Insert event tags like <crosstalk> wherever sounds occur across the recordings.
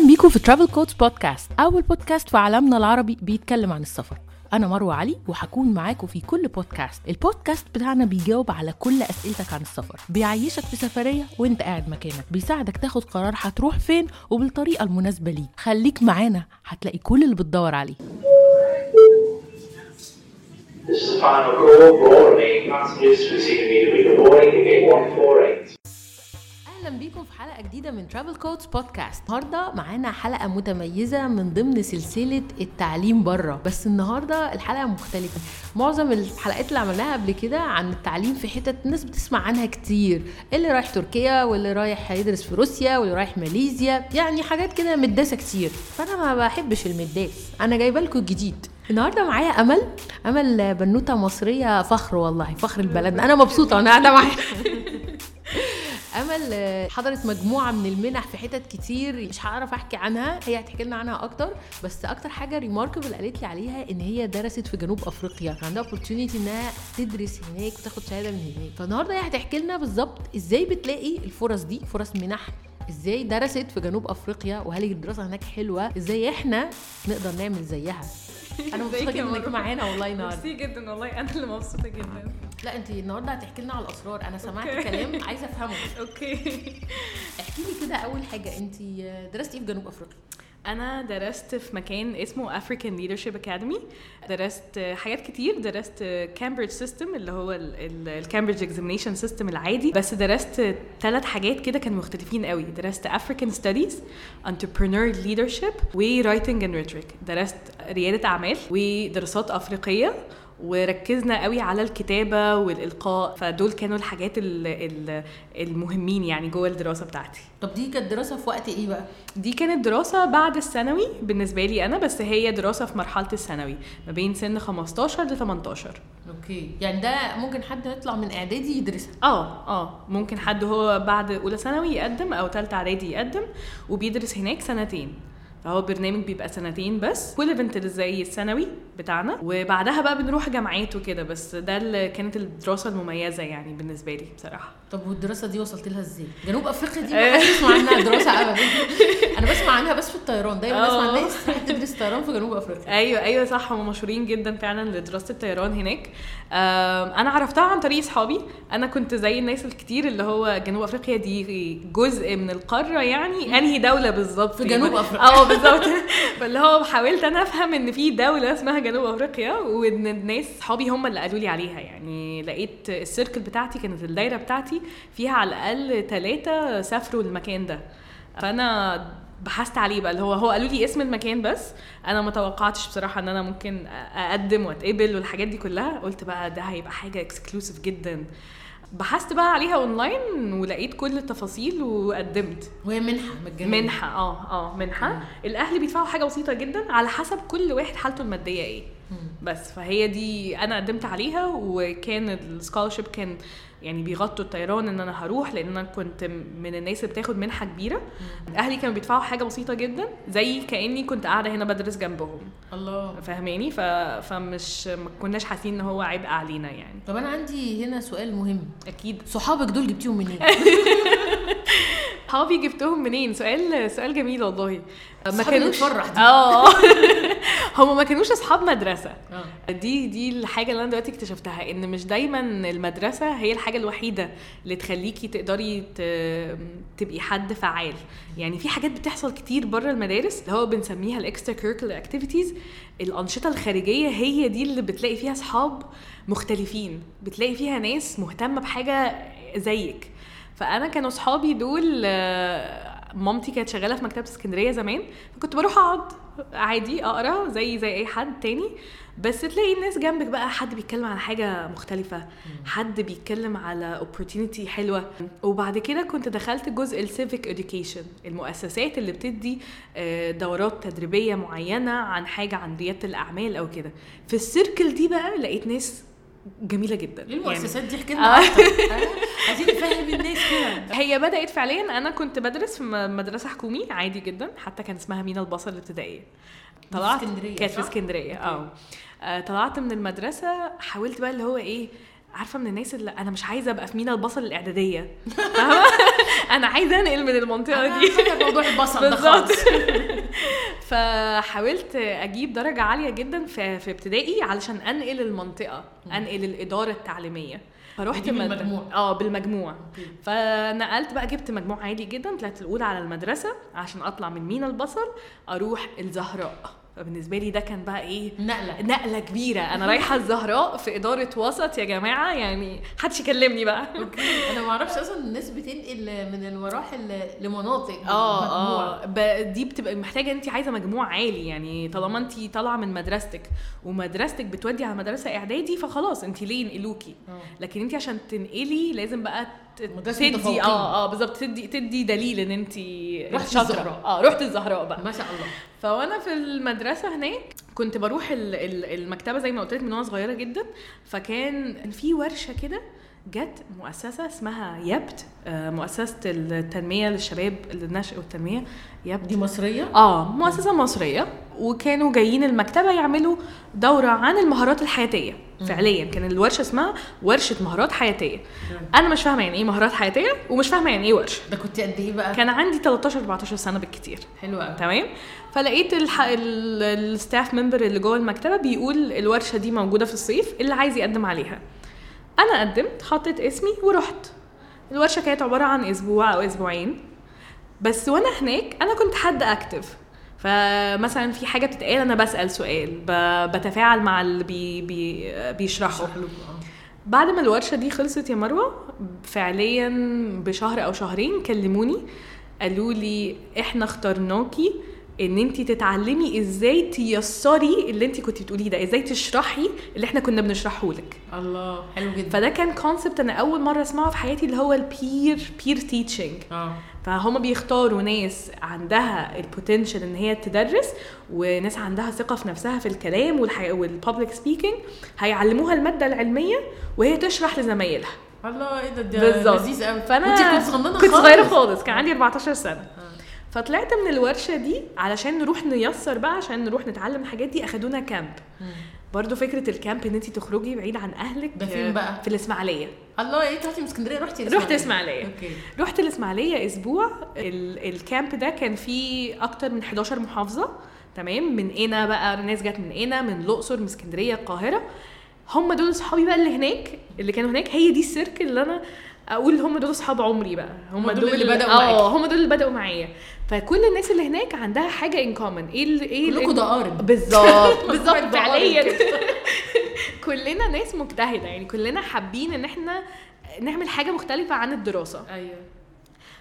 أهلا بيكم في ترافل كودز بودكاست أول بودكاست في عالمنا العربي بيتكلم عن السفر. أنا مروة علي وهكون معاكم في كل بودكاست البودكاست بتاعنا بيجاوب على كل أسئلتك عن السفر. بيعيشك في سفرية وأنت قاعد مكانك. بيساعدك تاخد قرار هتروح فين وبالطريقة المناسبة ليك. خليك معانا هتلاقي كل اللي بتدور عليه. This is the final call. For all remaining passengers receiving immediately. Boarding gate 148. أهلا بيكم في حلقة جديدة من ترافل كودز بودكاست النهارده معانا حلقة متميزة من ضمن سلسلة التعليم بره بس النهارده الحلقة مختلفة. معظم الحلقات اللي عملناها قبل كده عن التعليم في حتت الناس بتسمع عنها كتير. اللي رايح تركيا واللي رايح يدرس في روسيا واللي رايح ماليزيا. يعني حاجات كده مداسه كتير. فأنا ما بحبش المداس أنا جايبة لكم الجديد. النهارده معايا أمل. أمل بنوتة مصرية فخر والله. فخر البلد. أنا مبسوطة وأنا قاعدة معاها <laughs> أمل آه، حضرت مجموعة من المنح في حتت كتير مش هعرف أحكي عنها هي هتحكي لنا عنها أكتر. بس أكتر حاجة ريماركبل قالت لي عليها إن هي درست في جنوب أفريقيا. عندها opportunity إنها تدرس هناك وتاخد شهادة من هناك. فالنهاردة هي هتحكي لنا بالظبط إزاي بتلاقي الفرص دي فرص منح إزاي درست في جنوب أفريقيا وهل الدراسة هناك حلوة إزاي إحنا نقدر نعمل زيها. أنا <laughs> مبسوطة جدا إنك؟ معانا والله النهارده. ميرسي جدا والله. أنا اللي مبسوطة جدا. لا انت النهارده هتحكي لنا على الأسرار. أنا سمعت okay. كلام عايزة أفهمه. okay. <laughs> احكي لي كده أول حاجة. انت درستي إيه في جنوب أفريقيا؟ أنا درست في مكان اسمه African Leadership Academy. درست حاجات كتير. درست Cambridge system اللي هو ال Cambridge examination system العادي. بس درست ثلاث حاجات كده كانوا مختلفين قوي. درست African Studies Entrepreneur Leadership و Writing and Rhetoric. درست ريادة أعمال ودراسات أفريقية. وركزنا قوي على الكتابة والإلقاء فدول كانوا الحاجات ال- ال- المهمين يعني جوه الدراسة بتاعتي. طب دي كانت دراسة في وقت إيه بقى؟ دي كانت دراسة بعد الثانوي بالنسبة لي أنا بس هي دراسة في مرحلة الثانوي ما بين سن 15 ل 18 أوكي. يعني ده ممكن حد يطلع من إعدادي يدرسها؟ آه آه. ممكن حد هو بعد أولى ثانوي يقدم أو تالتة إعدادي يقدم وبيدرس هناك سنتين. فهو برنامج بيبقى سنتين بس كل بنت زي الثانوي بتاعنا. وبعدها بقى بنروح جامعات وكده بس ده اللي كانت الدراسة المميزة يعني بالنسبة لي بصراحة. طب والدراسة دي وصلت لها إزاي؟ جنوب أفريقيا دي ما يسمع عنها دراسة ابدا <laughs> أنا بسمع عنها بس في الطيران دايما اسمع آه. الناس رايحة تدرس طيران في جنوب أفريقيا. أيوه أيوه صح هم مشهورين جدا فعلا لدراسة الطيران هناك. أنا عرفتها عن طريق أصحابي. أنا كنت زي الناس الكتير اللي هو جنوب أفريقيا دي جزء من القارة يعني أنهي دولة بالظبط في جنوب أفريقيا. آه بالظبط. فاللي هو حاولت أنا أفهم إن في دولة اسمها جنوب أفريقيا وإن الناس صحابي هم اللي قالوا لي عليها. يعني لقيت ال circle بتاعتي كانت الدايرة بتاعتي فيها على الأقل ثلاثة سافروا المكان ده. فأنا بحثت عليه بقى اللي هو هو قالوا لي اسم المكان بس. أنا ما توقعتش بصراحة إن أنا ممكن أقدم وأتقبل والحاجات دي كلها. قلت بقى ده هيبقى حاجة exclusive جدا. بحثت بقى عليها اونلاين ولقيت كل التفاصيل وقدمت. وهي منحة مجانيه منحة آه آه منحة. الأهل بيدفعوا حاجة بسيطة جدا على حسب كل واحد حالته المادية إيه. بس فهي دي أنا قدمت عليها وكان السكولرشيب كان يعني بيغطوا الطيران إن أنا هروح لأن أنا كنت من الناس اللي بتاخد منحة كبيرة. أهلي كانوا بيدفعوا حاجة بسيطة جدا زي كأني كنت قاعدة هنا بدرس جنبهم. الله. فاهماني؟ ف... فمش ما كناش حاسين إن هو عبء علينا يعني. طب أنا عندي هنا سؤال مهم. أكيد. صحابك دول جبتيهم منين؟ <laughs> صحابي جبتهم منين؟ سؤال سؤال جميل والله. تفرح دي. آه. <laughs> <laughs> هم ما كانوش أصحاب مدرسة. آه. دي دي الحاجة اللي أنا دلوقتي اكتشفتها إن مش دايما المدرسة هي الحاجة الوحيدة اللي تخليكي تقدري ت- تبقي حد فعال. يعني في حاجات بتحصل كتير بره المدارس اللي هو بنسميها ال extracurricular activities الأنشطة الخارجية هي دي اللي بتلاقي فيها أصحاب مختلفين. بتلاقي فيها ناس مهتمة بحاجة زيك. فأنا كانوا صحابي دول آه، مامتي كانت شغالة في مكتبة اسكندرية زمان فكنت بروح أقعد عادي أقرأ زي زي أي حد تاني بس تلاقي الناس جنبك بقى حد بيتكلم عن حاجة مختلفة حد بيتكلم على opportunity حلوة. وبعد كده كنت دخلت جزء السيفيك education المؤسسات اللي بتدي آه، دورات تدريبية معينة عن حاجة عن ريادة الأعمال أو كده. في السيركل دي بقى لقيت ناس جميلة جدا. المؤسسات دي احكي آه. آه، عايزين نفهم الناس كده. هي بدأت فعليا. أنا كنت بدرس في مدرسة حكومي عادي جدا حتى كان اسمها مينا البصر الابتدائية. طلعت كانت في؟ اسكندرية آه. آه، طلعت من المدرسة حاولت بقى اللي هو إيه عارفة من الناس اللي أنا مش عايزة أبقى في مينا البصل الإعدادية. <laughs> <laughs> أنا عايزة أنقل من المنطقة دي. موضوع البصل ده. خالص. <laughs> فحاولت أجيب درجة عالية جدا في في ابتدائي علشان أنقل المنطقة أنقل الإدارة التعليمية. مد- بالمجموع. آه بالمجموع. فنقلت بقى جبت مجموع عالي جدا طلعت الأولى على المدرسة عشان أطلع من مينا البصل أروح الزهراء. فبالنسبة لي ده كان بقى إيه؟ نقلة. نقلة كبيرة. أنا رايحة الزهراء في إدارة وسط. يا جماعة يعني محدش يكلمني بقى. <laughs> أوكي. أنا ما أعرفش أصلا الناس بتنقل من المراحل لمناطق. آه. آه. دي بتبقى محتاجة انت عايزة مجموع عالي. يعني طالما انت طالعة من مدرستك ومدرستك بتودي على مدرسة إعدادي فخلاص انت ليه ينقلوكي؟ آه. لكن انت عشان تنقلي لازم بقى تدي. آه آه بالظبط تدي تدي دليل إن انت شاطرة. الزهراء. آه رحت الزهراء بقى ما شاء الله فوانا في المدرسة هناك كنت بروح ال- ال- المكتبة زي ما قلت لك من وأنا صغيرة جدا فكان في ورشة كده جت مؤسسة اسمها يبت آه، مؤسسة التنمية للشباب النشء والتنمية يبت. دي مصرية؟ آه مؤسسة مصرية وكانوا جايين المكتبة يعملوا دورة عن المهارات الحياتية. فعليا كان الورشة اسمها ورشة مهارات حياتية. أنا مش فاهمة يعني إيه مهارات حياتية ومش فاهمة يعني إيه ورشة. ده كنت قد إيه بقى؟ كان عندي 13 14 سنة بالكتير. حلو قوي تمام؟ فلقيت الح... ال- الستاف ممبر اللي جوه المكتبة بيقول الورشة دي موجودة في الصيف اللي عايز يقدم عليها. أنا قدمت حطيت اسمي ورحت. الورشة كانت عبارة عن أسبوع أو أسبوعين. بس وأنا هناك أنا كنت حد active فمثلا في حاجة بتتقال أنا بسأل سؤال. بتفاعل مع اللي بي... بي... بيشرحه. آه. بعد ما الورشة دي خلصت يا مروة فعليا بشهر أو شهرين كلموني قالوا لي إحنا اخترناكي ان انت تتعلمي إزاي تيسري اللي انت كنت بتقوليه ده إزاي تشرحي اللي إحنا كنا بنشرحه لك. الله حلو جدا. فده كان concept أنا أول مرة أسمعه في حياتي اللي هو ال peer peer teaching آه. فهم بيختاروا ناس عندها ال potential إن هي تدرس وناس عندها ثقة في نفسها في الكلام. وال public speaking هيعلموها المادة العلمية وهي تشرح لزمايلها. الله إيه ده؟ ده لذيذ قوي فأنا كنت صغننة كنت خالص. صغيرة خالص. كان عندي 14 سنة. فطلعت من الورشة دي علشان نروح نيسر بقى عشان نروح نتعلم الحاجات دي. أخدونا camp مم. برضو فكرة ال camp إن انت تخرجي بعيد عن أهلك ده فين بقى؟ في الإسماعيلية. الله إيه طلعتي من اسكندرية رحتي رحت اسماعيليه okay. رحت الإسماعيلية أسبوع. ال- ال camp ده كان فيه أكتر من 11 محافظة. تمام؟ من هنا بقى ناس جت من هنا من الأقصر من اسكندرية القاهرة. هم دول اصحابي بقى اللي هناك اللي كانوا هناك. هي دي ال circle اللي أنا أقول هم دول أصحاب عمري بقى. هم هم دول اللي بدأوا آه. هم دول اللي بدأوا معايا. فكل الناس اللي هناك عندها حاجة in common إيه ال- إيه كلكم ضقارب <laughs> بالظبط <laughs> بالظبط فعليا. <laughs> كلنا ناس مجتهدة. يعني كلنا حابين إن إحنا نعمل حاجة مختلفة عن الدراسة. أيوه.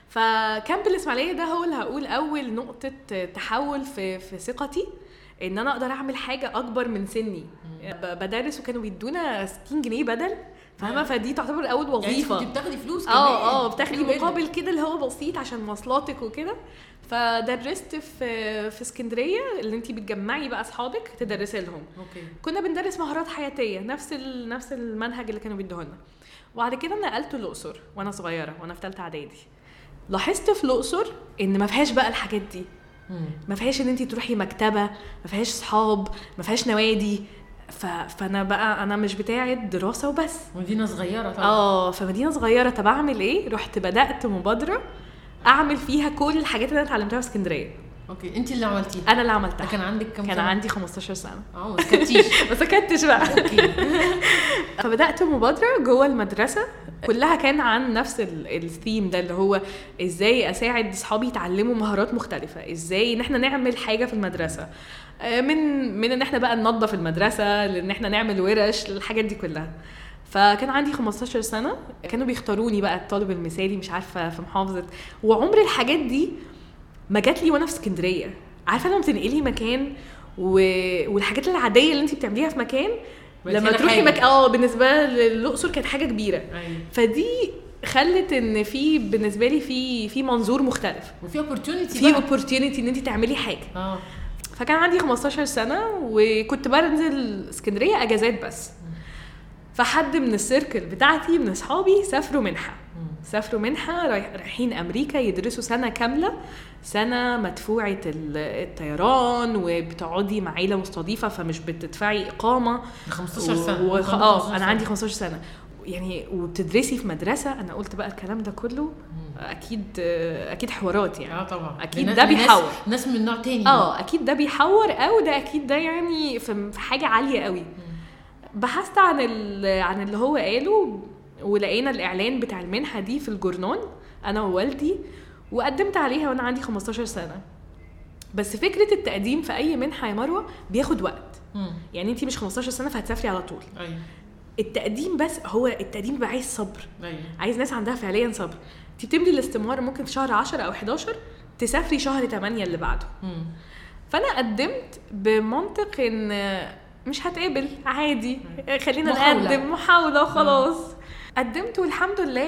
فكامب الإسماعيلية ده هو اللي هقول أول نقطة تحول في في ثقتي إن أنا أقدر أعمل حاجة أكبر من سني. بدرس وكانوا بيدونا 60 جنيه بدل. فاهمة؟ فدي تعتبر أول يعني وظيفه كنت بتاخدي فلوس كمان. آه آه بتاخدي. مقابل كده اللي هو بسيط عشان مواصلاتك وكده. فدرست في في اسكندرية اللي انت بتجمعي بقى أصحابك تدرسي لهم. أوكي. كنا بندرس مهارات حياتية نفس. نفس المنهج اللي كانوا بيدوه لنا. وبعد كده نقلت الأقصر وأنا صغيرة وأنا في ثالثه إعدادي. لاحظت في الأقصر إن ما فيهاش بقى الحاجات دي. ما فيهاش إن انت تروحي مكتبة ما فيهاش صحاب ما فيهاش نوادي. ف... فانا بقى أنا مش بتاعه دراسه وبس. مدينة صغيرة طبعا. آه فمدينة صغيرة. طب أعمل إيه؟ رحت بدأت مبادرة أعمل فيها كل الحاجات اللي أنا اتعلمتها في اسكندرية. okay انت اللي عملتيها؟ أنا اللي عملتها. كان عندك كام كان سنة؟ عندي 15 سنة. آه ما سكتيش <laughs> ما سكتش بقى. okay. <laughs> فبدأت مبادرة جوه المدرسة. كلها كان عن نفس ال- الثيم ده اللي هو إزاي أساعد أصحابي يتعلموا مهارات مختلفة إزاي إن إحنا نعمل حاجة في المدرسة آه، من من إن إحنا بقى ننظف المدرسة لإن إحنا نعمل ورش الحاجات دي كلها. فكان عندي 15 سنة كانوا بيختاروني بقى الطالب المثالي مش عارفة في محافظة. وعمر الحاجات دي ما جات لي وأنا في اسكندرية. عارفة لما تنقلي مكان و... والحاجات العادية اللي انت بتعمليها في مكان لما تروحي. مكان آه بالنسبة للأقصر كانت حاجة كبيرة. أيوه. فدي خلت إن في بالنسبة لي في في منظور مختلف. وفي opportunity في opportunity إن انت تعملي حاجة. آه. فكان عندي 15 سنة وكنت بنزل اسكندرية أجازات بس. فحد من السيركل بتاعتي من أصحابي سافروا منحة. سافروا منحة رايح- رايحين أمريكا يدرسوا سنة كاملة سنة مدفوعة ال- الطيران وبتقعدي مع عيلة مستضيفة فمش بتدفعي إقامة. 15 سنة. و... آه 15 أنا. عندي 15 سنة. يعني وبتدرسي في مدرسة أنا قلت بقى الكلام ده كله أكيد أكيد حوارات يعني. آه طبعا. أكيد لناس- ده بيحور. ناس من نوع تاني. آه أكيد ده بيحور أو ده أكيد ده يعني في حاجة عالية قوي بحثت عن عن اللي هو قاله ولقينا الإعلان بتاع المنحة دي في الجورنان أنا ووالدي وقدمت عليها وأنا عندي 15 سنة. بس فكرة التقديم في أي منحة يا مروة بياخد وقت. مم. يعني انت مش 15 سنة فهتسافري على طول. أيوه. التقديم بس هو التقديم بيبقى عايز صبر. أيوه. عايز ناس عندها فعليا صبر. انت بتملي الاستماره ممكن في شهر 10 أو 11 تسافري شهر 8 اللي بعده. مم. فأنا قدمت بمنطق إن مش هتقبل عادي خلينا محاولة. نقدم محاولة وخلاص. قدمت والحمد لله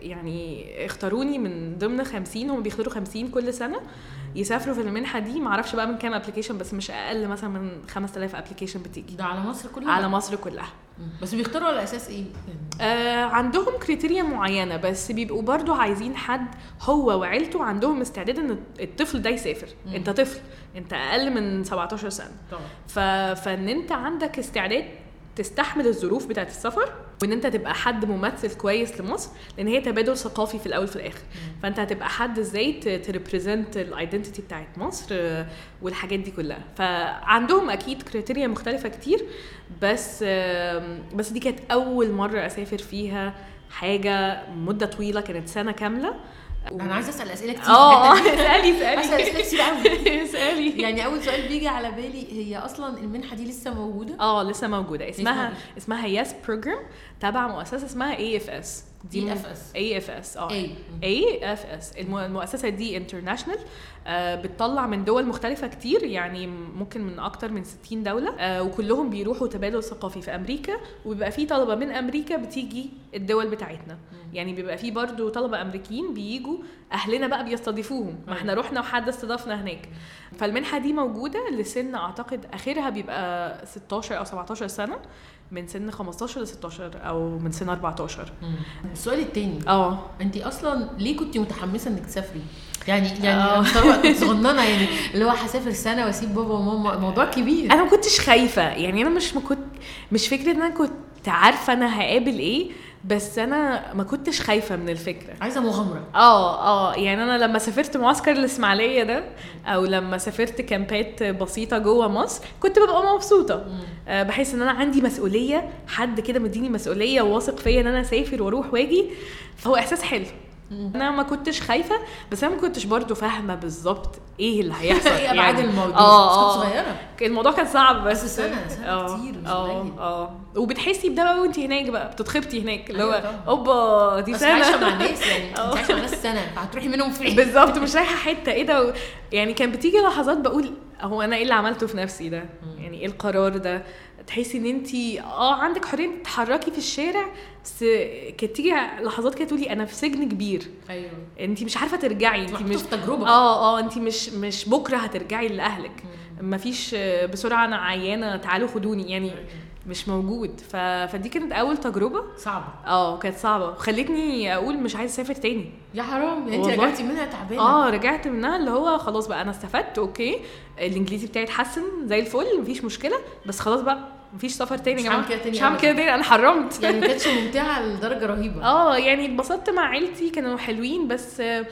يعني اختاروني من ضمن 50 هم بيختاروا 50 كل سنة يسافروا في المنحة دي. معرفش بقى من كام application بس مش أقل مثلا من 5000 application بتيجي. ده على مصر كلها؟ على مصر كلها. بس بيختاروا على أساس إيه؟ آه عندهم criteria معينة بس بيبقوا برضو عايزين حد هو وعيلته عندهم استعداد إن الطفل ده يسافر. مم. أنت طفل أنت أقل من 17 سنة. طبعا. ف... فإن أنت عندك استعداد تستحمل الظروف بتاعت السفر وإن أنت تبقى حد ممثل كويس لمصر لأن هي تبادل ثقافي في الأول وفي الآخر. فأنت هتبقى حد إزاي ت represent ال identity بتاعت مصر آه، والحاجات دي كلها. فعندهم أكيد criteria مختلفة كتير بس بس دي كانت أول مرة أسافر فيها حاجة مدة طويلة كانت سنة كاملة. أنا عايزة أسأل أسئلة كتير. آه الحتة دي. <laughs> اسألي اسال أسئلة كتير قوي. اسألي. <laughs> اسالي يعني أول سؤال بيجي على بالي هي أصلا المنحة دي لسه موجودة؟ آه لسه موجودة. اسمها اسمها اسمها YES program تبع مؤسسة اسمها اي اف اس EFS. اي اف اس آه. اي اف اس المؤسسة دي international بتطلع من دول مختلفة كتير يعني ممكن من أكتر من 60 دولة. آه، وكلهم بيروحوا تبادل ثقافي في أمريكا وبيبقى في طلبة من أمريكا بتيجي الدول بتاعتنا. يعني بيبقى في برضو طلبة أمريكيين بيجوا أهلنا بقى بيستضيفوهم. ما إحنا رحنا وحد استضافنا هناك. فالمنحة دي موجودة لسن أعتقد آخرها بيبقى 16 أو 17 سنة. من سن 15 ل 16 أو من سن 14 مم. السؤال التاني آه أنت أصلا ليه كنت متحمسة إنك تسافري يعني آه. <laughs> يعني كنت صغننة يعني اللي هو هسافر سنة وأسيب بابا وماما موضوع كبير أنا ما كنتش خايفة يعني أنا مش ما كنت مش فكرة إن أنا كنت عارفة أنا هقابل إيه بس أنا ما كنتش خايفة من الفكرة. عايزة مغامرة. آه آه يعني أنا لما سافرت معسكر الإسماعيلية ده أو لما سافرت كامبات بسيطة جوه مصر كنت ببقى مبسوطة. آه بحس إن أنا عندي مسؤولية حد كده مديني مسؤولية وواثق فيا إن أنا اسافر وأروح وآجي فهو إحساس حلو. أنا ما كنتش خايفة بس أنا ما كنتش برضو فاهمة بالظبط إيه اللي <laughs> هيحصل. إيه ابعاد الموضوع. آه بس كنت صغيرة. الموضوع كان صعب بس بس سنة- سنة آه كتير، مش آه. آه. وبتحسي بده بقى وانت هناك بقى بتتخبطي هناك اللي أيوة هو. أوبا دي بس سنة. عايشة مع ناس يعني <laughs> انت آه. عايشة مع ناس سنة فهتروحي منهم فين؟ بالظبط مش رايحة حتة إيه ده؟ يعني كان بتيجي لحظات بقول هو أنا إيه اللي عملته في نفسي ده؟ يعني إيه القرار ده؟ تحسي ان انت آه عندك حرية تتحركي في الشارع بس كانت تيجي لحظات كده تقولي أنا في سجن كبير. أيوه. انت مش عارفة ترجعي انت مش في تجربة. آه آه انت مش مش بكرة هترجعي لأهلك. مفيش آه، بسرعة أنا عيانة تعالوا خدوني يعني مش موجود. ف... فدي كانت أول تجربة. صعبة. آه كانت صعبة. وخلتني أقول مش عايزة أسافر تاني. يا حرام يعني انت. رجعتي منها تعبانة. آه رجعت منها اللي هو خلاص بقى أنا استفدت أوكي. الإنجليزي بتاعي اتحسن زي الفل مفيش مشكلة. بس خلاص بقى مفيش سفر تاني يا جماعة. مش هعمل. كده تاني أنا حرمت. يعني ما كانتش <laughs> ممتعة لدرجة رهيبة. آه يعني اتبسطت مع عيلتي كانوا حلوين بس آه،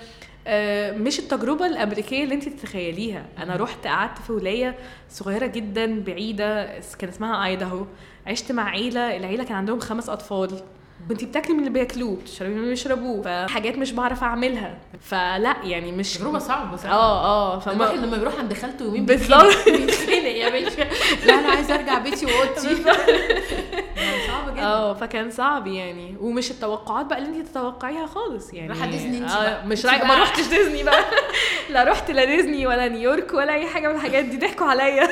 آه، مش التجربة الأمريكية اللي انت تتخيليها. أنا رحت قعدت في ولاية صغيرة جدا بعيدة كان اسمها ايداهو عشت مع عيلة العيلة كان عندهم خمس أطفال. كنت بتاكلي من اللي بياكلوه بتشربي من اللي بيشربوه فحاجات مش بعرف أعملها. فلا يعني مش تجربة صعبة بصراحه آه آه الواحد فما لما بيروح عند خالته يومين بالظبط. بيتخنق. <laughs> يا باشا لا أنا عايزة أرجع بيتي وأوضتي. <laughs> يعني صعبه جدا. آه فكان صعب يعني. ومش التوقعات بقى اللي انت تتوقعيها خالص يعني. رايحة ديزني انت آه. مش رايحه. ما رحتش ديزني بقى. <laughs> لا رحت لا ديزني ولا نيويورك ولا أي حاجة من الحاجات دي. ضحكوا عليا.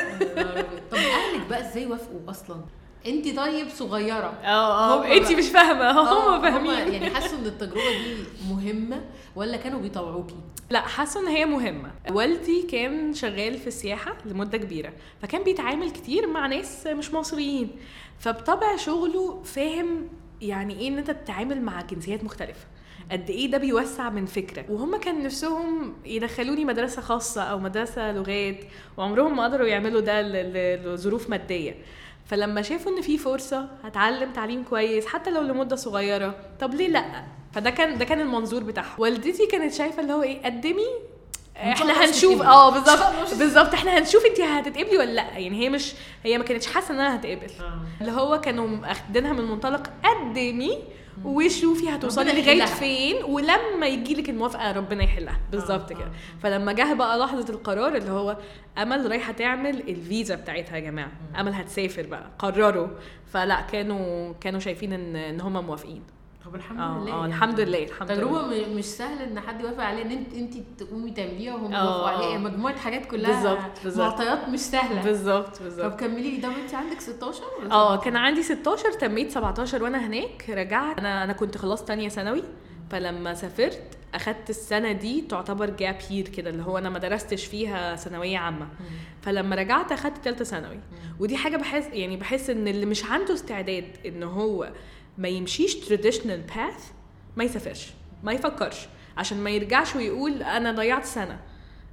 طب أهلك بقى إزاي وافقوا أصلا؟ انت طيب صغيرة. آه آه انت. مش فاهمة. آه، هم فاهمين. يعني <laughs> حسوا ان التجربة دي مهمة ولا كانوا بيطوعوكي؟ لا حاسه ان هي مهمة. والدي كان شغال في السياحه لمدة كبيرة فكان بيتعامل كتير مع ناس مش مصريين. فبطبع شغله فاهم يعني إيه ان انت تتعامل مع جنسيات مختلفة. قد إيه ده بيوسع من فكرة. وهم كان نفسهم يدخلوني مدرسة خاصة أو مدرسة لغات وعمرهم ما قدروا يعملوا ده لظروف مادية. فلما شافوا إن في فرصة هتعلم تعليم كويس حتى لو لمدة صغيرة. طب ليه لأ؟ فده كان ده كان المنظور بتاعهم. والدتي كانت شايفة اللي هو إيه قدمي إحنا هنشوف. آه بالظبط بالظبط إحنا هنشوف انت هتتقبلي ولا لأ. يعني هي مش هي ما كانتش حاسة ان أنا هتقبل اللي هو كانوا اخدينها من منطلق قدمي وشوفي هتوصلي لغاية. فين ولما يجي لك الموافقة ربنا يحلها. بالظبط آه، كده. آه. فلما جه بقى لحظة القرار اللي هو أمل رايحة تعمل الفيزا بتاعتها يا جماعة. أمل هتسافر بقى. قرروا. فلا كانوا كانوا شايفين إن إن هم موافقين. طب الحمد آه لله آه يعني. الحمد لله الحمد تجربة لله. مش سهل إن حد يوافق عليها إن انت أنت تقومي تعمليها وهم آه، يوافقوا عليها. آه. مجموعة حاجات كلها بالظبط، بالظبط. معطيات مش سهلة. بالظبط طب بالظبط كملي لي. ده أنت عندك 16 ولا آه 17؟ كان عندي 16 تميت 17 وأنا هناك رجعت. أنا أنا كنت خلاص تانية ثانوي فلما سافرت أخدت السنة دي تعتبر gap year كده اللي هو أنا ما درستش فيها ثانوية عامة. فلما رجعت أخدت ثالثه ثانوي. ودي حاجة بحس يعني بحس إن اللي مش عنده استعداد إن هو ما يمشيش traditional path ما يسافرش ما يفكرش. عشان ما يرجعش ويقول أنا ضيعت سنة.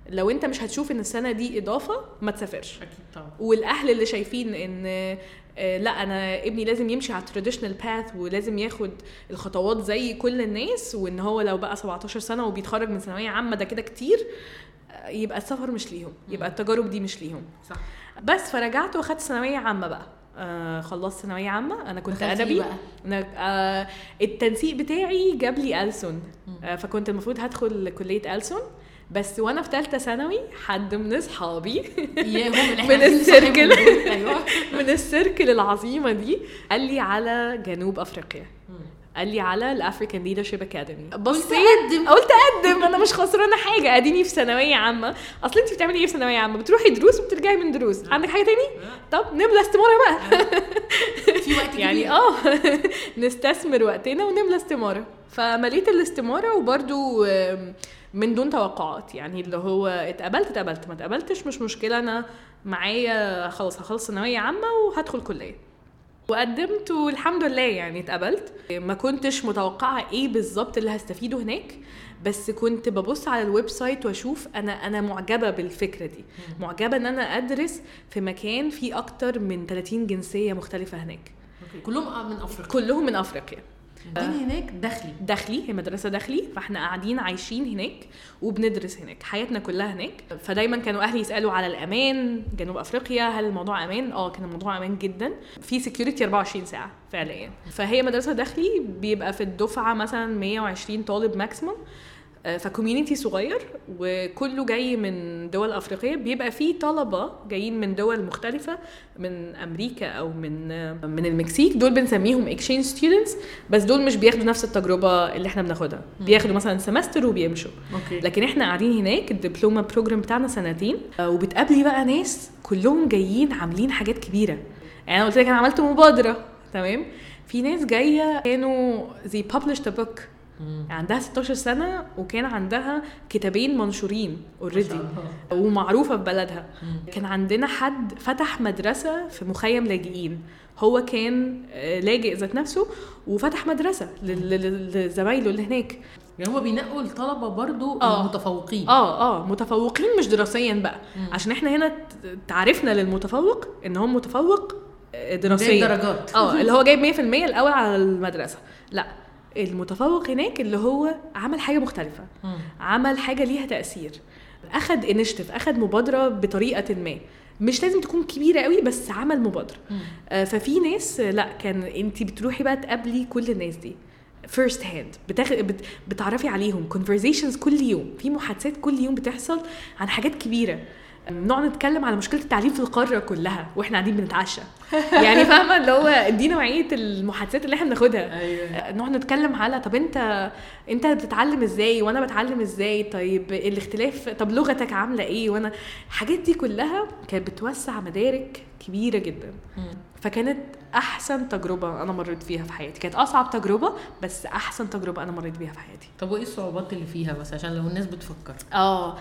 لو أنت مش هتشوف إن السنة دي إضافة ما تسافرش. أكيد طبعا. والأهل اللي شايفين إن آه، لأ أنا ابني لازم يمشي على التراديشنال باث ولازم ياخد الخطوات زي كل الناس وإن هو لو بقى 17 سنة وبيتخرج من ثانوية عامة ده كده كتير آه، يبقى السفر مش ليهم يبقى التجارب دي مش ليهم. صح. بس فرجعت واخدت ثانوية عامة بقى. آه خلصت ثانوية عامة. أنا كنت ادبي إيه بقى؟ أنا آه التنسيق بتاعي جاب لي ألسن. آه فكنت المفروض هدخل كلية ألسن. بس وأنا في ثالثه ثانوي حد من أصحابي <laughs> من ال circle. أيوه. <laughs> من ال circle العظيمة دي قال لي على جنوب أفريقيا. قال لي على ال African Leadership Academy بصيت. قلت أقدم. أنا مش خسرانة حاجة. أديني في ثانوية عامة. أصل أنت بتعملي إيه في ثانوية عامة؟ بتروحي دروس وبترجعي من دروس. عندك حاجة تاني؟ طب نملى استمارة بقى. في وقت <laughs> يعني. آه. <laughs> نستثمر وقتنا ونملى استمارة. فمليت الاستمارة وبرده من دون توقعات. يعني اللي هو اتقبلت اتقبلت. ما اتقبلتش مش مشكلة. أنا معايا خلاص هخلص ثانوية عامة وهدخل كلية. وقدمت والحمد لله يعني اتقبلت. ما كنتش متوقعة إيه بالظبط اللي هستفيده هناك بس كنت ببص على ال website واشوف أنا أنا معجبة بالفكرة دي. معجبة ان أنا ادرس في مكان فيه أكتر من 30 جنسية مختلفة هناك. كلهم من أفريقيا. كلهم من أفريقيا. الدنيا هناك داخلي. داخلي هي مدرسة داخلي فاحنا قاعدين عايشين هناك وبندرس هناك حياتنا كلها هناك. فدايما كانوا أهلي يسألوا على الأمان جنوب أفريقيا هل الموضوع أمان؟ آه كان الموضوع أمان جدا. في security 24 ساعة فعليا. فهي مدرسة داخلي بيبقى في الدفعة مثلا 120 طالب maximum ف community صغير وكله جاي من دول أفريقية. بيبقى فيه طلبة جايين من دول مختلفة من أمريكا أو من من المكسيك. دول بنسميهم exchange students بس دول مش بياخدوا نفس التجربة اللي إحنا بناخدها. بياخدوا مثلا semester وبيمشوا. okay. لكن إحنا قاعدين هناك ال diploma program بتاعنا سنتين. آه، وبتقابلي بقى ناس كلهم جايين عاملين حاجات كبيرة. يعني أنا قلت لك أنا عملت مبادرة تمام؟ في ناس جاية كانوا زي published a book. عندها 16 سنة وكان عندها كتابين منشورين already ومعروفة في بلدها. كان عندنا حد فتح مدرسة في مخيم لاجئين. هو كان آه، لاجئ ذات نفسه وفتح مدرسة لزمايله اللي هناك. يعني هما بينقوا الطلبة برضو آه. المتفوقين. آه آه متفوقين مش دراسيا بقى. عشان إحنا هنا تعرفنا للمتفوق إن هو متفوق آه، دراسيا. درجات. آه اللي هو جايب 100% الأول على المدرسة. لا المتفوق هناك اللي هو عمل حاجة مختلفة. عمل حاجة ليها تأثير أخد initiative أخد مبادرة بطريقة ما. مش لازم تكون كبيرة قوي بس عمل مبادرة. آه، ففي ناس لا كان انت بتروحي بقى تقابلي كل الناس دي. first hand بتاخ... بت... بتعرفي عليهم conversations كل يوم. في محادثات كل يوم بتحصل عن حاجات كبيرة. نقعد نتكلم على مشكلة التعليم في القارة كلها وإحنا قاعدين بنتعشى. <laughs> يعني فاهمة؟ اللي هو دي نوعية المحادثات اللي إحنا بناخدها. أيوه. نقعد نتكلم على طب انت انت بتتعلم إزاي وأنا بتعلم إزاي؟ طيب الاختلاف طب لغتك عاملة إيه؟ وأنا الحاجات دي كلها كانت بتوسع مدارك كبيرة جدا. فكانت أحسن تجربة أنا مريت فيها في حياتي. كانت أصعب تجربة بس أحسن تجربة أنا مريت بيها في حياتي. طب وإيه الصعوبات اللي فيها بس؟ عشان لو الناس بتفكر. آه.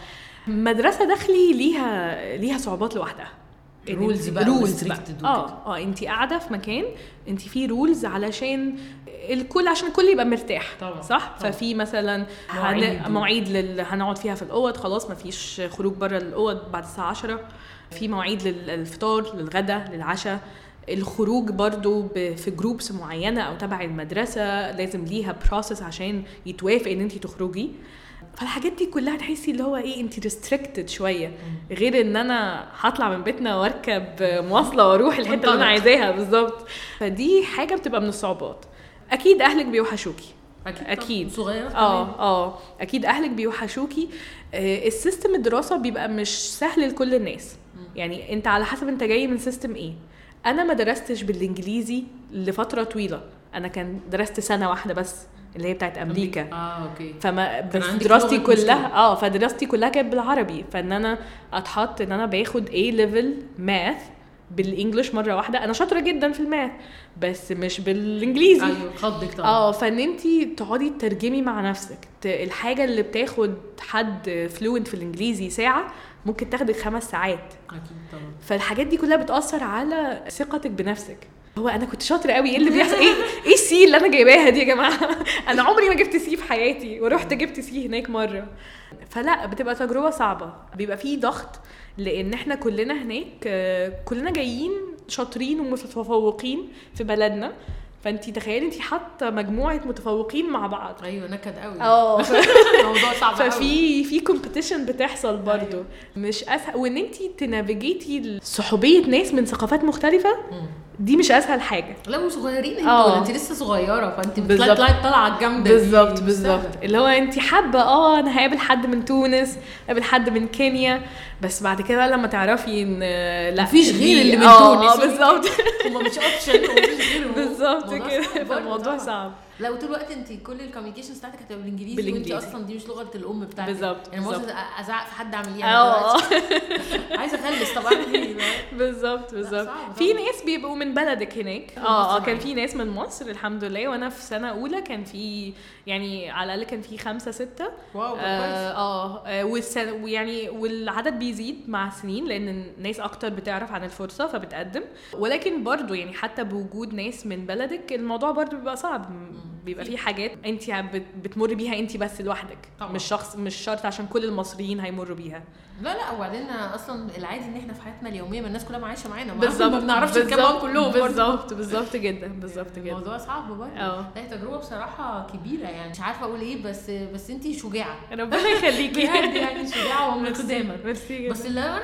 مدرسة داخلي ليها ليها صعوبات لوحدها. Rules بقى رولز بقى. آه. آه انت قاعدة في مكان انت في rules علشان الكل عشان الكل يبقى مرتاح طبعا، صح؟ طبعا. ففي مثلا مواعيد. لل... هنقعد فيها في الأوض خلاص ما فيش خروج بره الأوض بعد الساعة 10 في مواعيد للفطار للغدا للعشاء. الخروج برضو ب- في groups معينة أو تبع المدرسة لازم ليها process عشان يتوافق إن انت تخرجي. فالحاجات دي كلها تحسي اللي هو إيه انت restricted شوية. غير إن أنا هطلع من بيتنا وأركب مواصلة وأروح الحتة اللي أنا. عايزاها بالظبط. فدي حاجة بتبقى من الصعوبات. أكيد أهلك بيوحشوكي. أكيد أكيد. صغيرة آه آه. أكيد أهلك بيوحشوكي. آه، ال system الدراسة بيبقى مش سهل لكل الناس. يعني أنت على حسب أنت جاي من system إيه. أنا ما درستش بالإنجليزي لفترة طويلة. أنا كان درست سنة واحدة بس اللي هي بتاعت أمريكا. آه okay. فما بس دراستي كلها. آه فدراستي كلها كانت بالعربي. فإن أنا أتحط إن أنا باخد A level math بال English مرة واحدة. أنا شاطرة جدا في ال math بس مش بالإنجليزي. أيوه خضك طبعا. آه فإن انت تقعدي تترجمي مع نفسك الحاجة اللي بتاخد حد fluent في الإنجليزي ساعة ممكن تاخدك خمس ساعات. أكيد طبعا. فالحاجات دي كلها بتأثر على ثقتك بنفسك. هو أنا كنت شاطرة قوي إيه اللي بيحصل؟ إيه؟ إيه ال C اللي أنا جايباها دي يا جماعة؟ <laughs> أنا عمري ما جبت C في حياتي ورحت جبت C هناك مرة. فلا بتبقى تجربة صعبة. بيبقى فيه ضغط لأن إحنا كلنا هناك كلنا جايين شاطرين ومتفوقين في بلدنا. فانت تخيلي انت حاطة مجموعة متفوقين مع بعض. أيوه نكد قوي آه. <laughs> الموضوع صعب قوي ففي في competition بتحصل برضو. أيوة. مش أسهل وإن انت ت navigate ي صحوبية ناس من ثقافات مختلفة؟ مم. دي مش أسهل حاجة لا وصغيرين آه. أنتوا انت لسه صغيرة فانت. بتطلعي طلعي الطلعة الجامدة بالظبط بالظبط. اللي هو انت حابة آه أنا هقابل حد من تونس هقابل حد من كينيا بس بعد كده لما تعرفي إن آه، لأ مفيش غير اللي من آه، تونس. آه بالظبط هما مش option ومفيش غيرهم بالظبط كده فالموضوع. صعب لا وطول الوقت انت كل ال communications بتاعتك هتبقى بالانجليزي, بالإنجليزي. وانت أصلا دي مش لغة الأم بتاعتك. بالظبط، يعني بالظبط. أزعق في حد أعمل إيه؟ آه. دلوقتي <laughs> عايزة أخلص طب أعمل إيه؟ <laughs> بالظبط بالظبط. في. ناس بيبقوا من بلدك هناك. آه آه كان. في ناس من مصر الحمد لله. وأنا في سنة أولى كان في يعني على الأقل كان في خمسة ستة. واو كويس. آه آه آه، ويعني والعدد بيزيد مع السنين لأن الناس أكتر بتعرف عن الفرصة فبتقدم. ولكن برضو يعني حتى بوجود ناس من بلدك الموضوع برضو بيبقى صعب. بيبقى في حاجات انت بت- بتمر بيها انت بس لوحدك. طبعاً. مش شخص مش شرط عشان كل المصريين هيمروا بيها. لا لا وبعدين أصلا العادي إن إحنا في حياتنا اليومية ما الناس كلها عايشه معانا. بالظبط <laughs> ما بنعرفش نتكلم معاهم كلهم. بالظبط بالظبط جدا <laughs> بالظبط جدا. الموضوع صعب برضه. آه. هي تجربة بصراحة كبيرة يعني. مش عارفة أقول إيه بس بس انت شجاعة. ربنا يخليكي. <laughs> بجد يعني شجاعة ومقدامه بس اللي أنا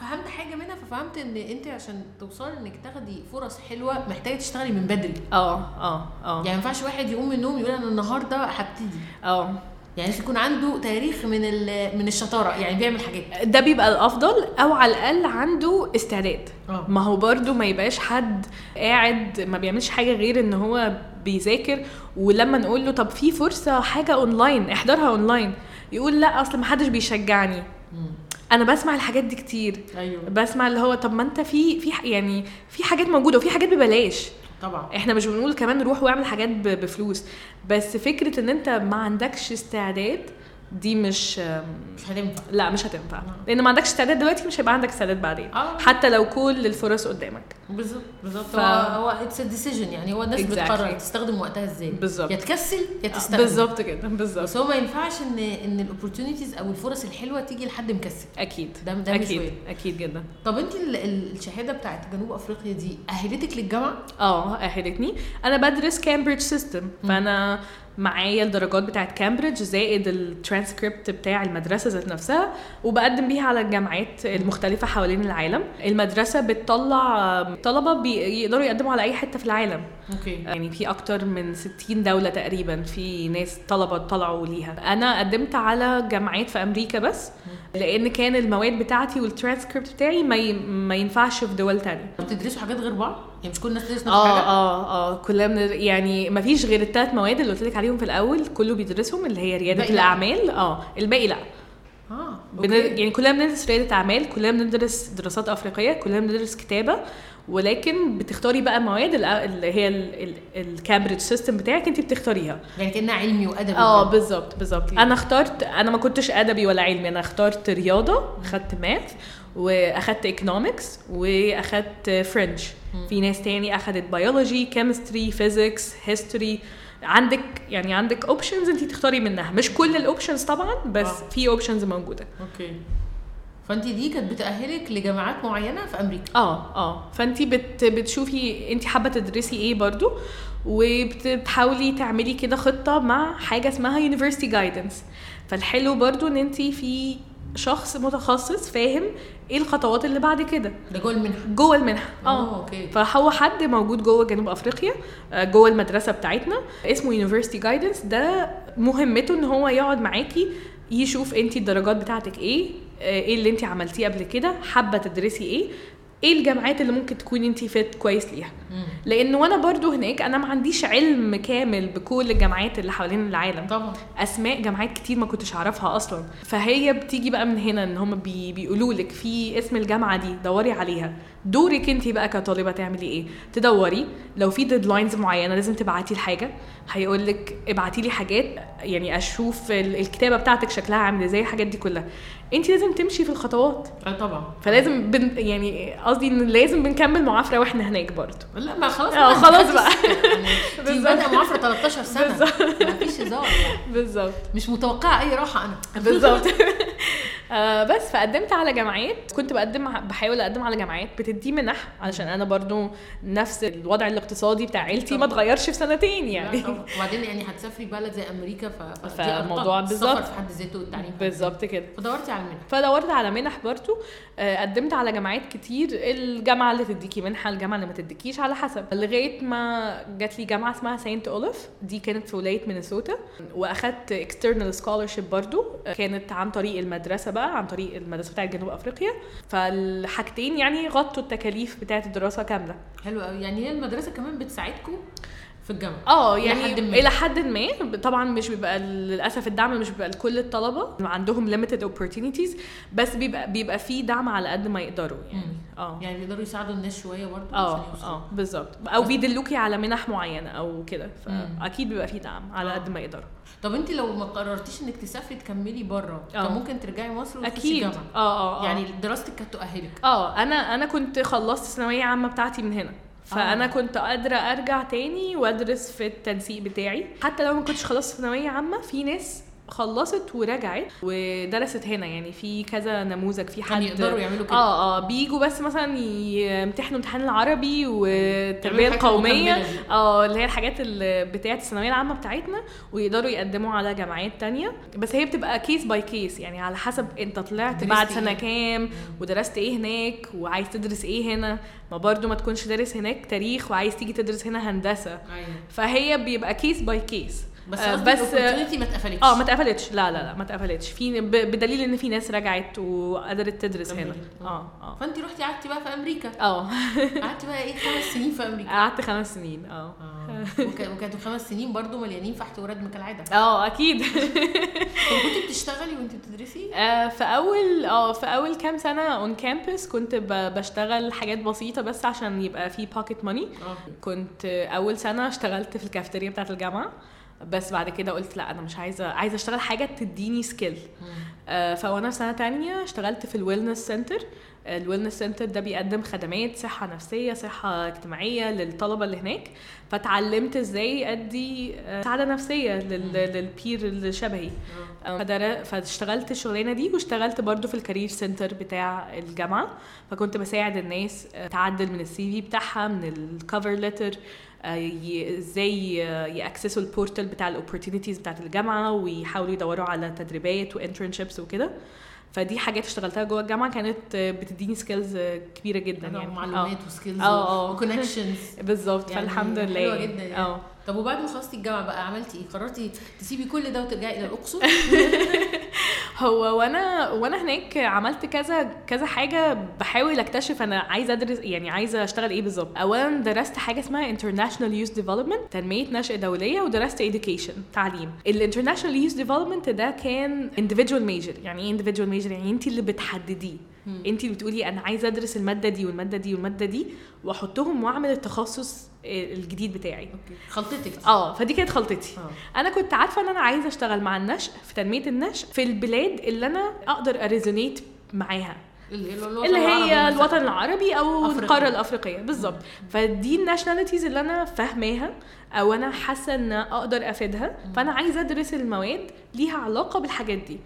فهمت حاجة منها ففهمت إن أنت عشان توصلي إنك تاخدي فرص حلوة محتاجة تشتغلي من بدري. آه آه آه. يعني ما ينفعش واحد يقوم من النوم يقول أنا النهارده هبتدي. آه. يعني لازم يكون عنده تاريخ من من الشطارة يعني بيعمل حاجات. ده بيبقى الأفضل أو على الأقل عنده استعداد. آه. ما هو برضو ما يبقاش حد قاعد ما بيعملش حاجة غير إن هو بيذاكر ولما نقول له طب في فرصة حاجة اونلاين احضرها اونلاين يقول لا أصل ما حدش بيشجعني. أنا بسمع الحاجات دي كتير. أيوه. بسمع اللي هو طب ما أنت في في يعني في حاجات موجودة وفي حاجات ببلاش. طبعا. إحنا مش بنقول كمان روح واعمل حاجات بفلوس. بس فكرة إن أنت ما عندكش استعداد دي مش مش هتنفع. لا مش هتنفع. لأن ما عندكش استعداد دلوقتي مش هيبقى عندك استعداد بعدين. آه. حتى لو كل الفرص قدامك. بالظبط بالظبط. ف-. هو it's decision يعني. هو الناس Exactly. بتقرر تستخدم وقتها إزاي. بالظبط. يا تكسل يا تستخدم بالظبط كده بالظبط. بس هو ما ينفعش إن إن ال opportunities أو الفرص الحلوة تيجي لحد مكسل. أكيد. ده- ده مش أكيد. وارد. أكيد جدا. طب أنت ال- ال- الشهادة بتاعت جنوب أفريقيا دي أهلتك للجامعة؟ آه أهلتني. أنا بدرس كامبريدج system فأنا معايا الدرجات بتاعت كامبريدج زائد الترانسكريبت بتاع المدرسة ذات نفسها وبقدم بيها على الجامعات المختلفة حوالين العالم. المدرسة بتطلع طلبة بيقدروا يقدموا على أي حتة في العالم. okay. يعني في أكتر من 60 دولة تقريبا في ناس طلبة طلعوا ليها. أنا قدمت على جامعات في أمريكا بس. لأن كان المواد بتاعتي والترانسكريبت بتاعي ما, ي... ما ينفعش في دول تانية. بتدرسوا حاجات غير بعض؟ يعني مش كل الناس تدرس نفس آه آه آه كلنا من يعني ما فيش غير الثلاث مواد اللي قلت لك عليهم في الأول كله بيدرسهم اللي هي ريادة. الأعمال. آه الباقي لا. آه بن... يعني كلنا بندرس ريادة أعمال كلنا بندرس دراسات أفريقية كلنا بندرس كتابة. ولكن بتختاري بقى مواد ال- اللي هي الكامبريدج system بتاعك انت بتختاريها. يعني كأنها علمي وأدبي آه. بالظبط بالظبط. أنا اخترت أنا ما كنتش أدبي ولا علمي أنا اخترت رياضة اخدت math وأخدت economics وأخدت French في ناس تاني أخدت biology chemistry physics history عندك يعني عندك options انت تختاري منها. مش كل ال options طبعا بس آه. في options موجودة. okay. فانت دي كانت بتأهلك لجامعات معينة في أمريكا. آه آه. فانت بت بتشوفي انت حابة تدرسي إيه برضو؟ وبتحاولي تعملي كده خطة مع حاجة اسمها university guidance فالحلو برضو إن انت في شخص متخصص فاهم إيه الخطوات اللي بعد كده. ده جوه المنحة. جوه المنحة. آه. okay. فهو حد موجود جوه جنوب أفريقيا آه، جوه المدرسة بتاعتنا اسمه university guidance ده مهمته إن هو يقعد معاكي يشوف انت الدرجات بتاعتك إيه آه، إيه اللي انت عملتيه قبل كده حابة تدرسي إيه إيه الجامعات اللي ممكن تكون انت فيت كويس ليها. لأن وأنا برضو هناك أنا ما عنديش علم كامل بكل الجامعات اللي حوالين العالم. طبعا. أسماء جامعات كتير ما كنتش أعرفها أصلا. فهي بتيجي بقى من هنا إن هم بي بيقولوا لك في اسم الجامعة دي دوري عليها. دورك انت بقى كطالبة تعملي إيه؟ تدوري. لو في ديدلاينز معينة لازم تبعتي الحاجة. هيقول لك ابعتي لي حاجات يعني أشوف ال- الكتابة بتاعتك شكلها عامل إزاي الحاجات دي كلها. انت لازم تمشي في الخطوات. آه طبعا. فلازم بن يعني قصدي إن لازم بنكمل معافرة وإحنا هناك برضه لا ما خلاص آه، خلاص بقى. يعني <laughs> بالظبط. بادئه معافرة 13 سنة. ما فيش هزار. يعني بالظبط. مش متوقعة أي راحة. أنا بالظبط. <laughs> <laughs> آه بس فقدمت على جامعات. كنت بقدم بحاول أقدم على جامعات. بتدي منح علشان أنا برضو نفس الوضع الاقتصادي بتاع عيلتي ما اتغيرش في سنتين يعني. <laughs> وبعدين يعني هتسافري بلد زي أمريكا ف... فالموضوع. بالظبط. في حد ذاته والتعليم بالظبط كده. فدورتي على المنح فدورت على منح برضو. آه، قدمت على جامعات كتير. الجامعة اللي تديكي منحة الجامعة اللي ما تديكيش على حسب. لغاية ما جات لي جامعة اسمها سانت اولف دي كانت في ولاية مينيسوتا. وأخدت external scholarship برضو. آه، كانت عن طريق المدرسة بقى عن طريق المدرسة بتاعت جنوب أفريقيا. فالحاجتين يعني غطوا التكاليف بتاعت الدراسة كاملة. حلو قوي. يعني هي المدرسة كمان بتساعدكم في الجامعة؟ آه يعني. إلى حد ما. طبعا مش بيبقى للأسف الدعم مش بيبقى لكل الطلبة. عندهم limited opportunities بس بيبقى بيبقى في دعم على قد ما يقدروا يعني. آه يعني بيقدروا يساعدوا الناس شوية برضه آه. آه بالظبط أو بيدلوكي على منح معينة أو كده. فاكيد بيبقى في دعم على آه. قد ما يقدروا طب أنت لو ما قررتيش إنك تسافري تكملي بره آه. كان ممكن ترجعي مصر وتخشي أكيد جامعة آه آه آه. يعني دراستك كانت تؤهلك آه أنا أنا كنت خلصت الثانويه عامة بتاعتي من هنا فأنا آه. كنت قادرة أرجع تاني وأدرس في التنسيق بتاعي حتى لو ما كنتش خلصت ثانوية عامة في ناس خلصت ورجعت ودرست هنا. يعني في كذا نموذج في كان حد يقدروا يعملوا كده؟ آه آه بيجوا بس مثلا يمتحنوا امتحان العربي والتربية القومية. آه اللي هي الحاجات اللي بتاعت الثانوية العامة بتاعتنا ويقدروا يقدموا على جامعات تانية. بس هي بتبقى case by case يعني على حسب انت طلعت بعد إيه؟ سنة كام ودرست إيه هناك وعايز تدرس إيه هنا. ما برضو ما تكونش دارس هناك تاريخ وعايز تيجي تدرس هنا هندسة. أيوه. فهي بيبقى case by case بس آه، بس ما اتقفلتش. آه ما اتقفلتش. لا لا لا ما اتقفلتش. في بدليل إن في ناس رجعت وقدرت تدرس هنا. آه آه. فانت رحتي قعدتي بقى في أمريكا. آه. قعدتي بقى إيه خمس سنين في أمريكا. قعدت خمس سنين آه. آه. وك- وكانوا خمس سنين برضو مليانين فحت وردم كالعادة. آه أكيد. <laughs> طب كنتي <laughs> بتشتغلي وانت بتدرسي؟ آه، في أول آه في أول كام سنة on campus كنت بشتغل حاجات بسيطة بس عشان يبقى في pocket money كنت آه، أول سنة اشتغلت في الكافتيريا بتاعة الجامعة. بس بعد كده قلت لا أنا مش عايزة عايزة أشتغل حاجة تديني skill آه، فوأنا في سنة تانية اشتغلت في ال wellness center ال wellness center ده بيقدم خدمات صحة نفسية صحة اجتماعية للطلبة اللي هناك. فتعلمت إزاي أدي آه، مساعده نفسية لل- لل peer اللي شبهي. آه، فاشتغلت الشغلانة دي واشتغلت برضو في ال career center بتاع الجامعة. فكنت بساعد الناس تعدل من ال CV بتاعها من ال cover letter إزاي ي access وا ال portal بتاع ال opportunities بتاعت الجامعة ويحاولوا يدوروا على تدريبات و internships وكده فدي حاجات اشتغلتها جوه الجامعة كانت آه، بتديني skills كبيرة جدا يعني معلومات و skills آه و connections <laughs> بالظبط يعني فالحمد لله يعني. جدا يعني. آه طب وبعد ما خلصتي الجامعة بقى عملتي إيه؟ قررتي تسيبي كل ده وترجعي إلى الاقصر؟ <laughs> هو وأنا وانا هناك عملت كذا كذا حاجة بحاول اكتشف أنا عايزه ادرس يعني عايزة اشتغل إيه بالظبط. اولا درست حاجة اسمها international youth development تنمية نشء دولية ودرست education تعليم. الانترناشونال youth development ده كان individual major يعني إيه individual major يعني انت اللي بتحدديه. انت اللي بتقولي أنا عايزه ادرس الماده دي والماده دي والماده دي واحطهم واعمل التخصص الجديد بتاعي. أوكي. خلطتك. آه فدي كانت خلطتي. آه. أنا كنت عارفة ان أنا عايزة اشتغل مع النشء في تنمية النشء في البلاد اللي أنا أقدر ا resonate معاها. اللي هي الوطن العربي أو أفريقيا. القارة الأفريقية بالظبط. فدي ال nationalities اللي أنا فاهماها أو أنا حاسة إن أقدر أفيدها. فأنا عايزة أدرس المواد ليها علاقة بالحاجات دي.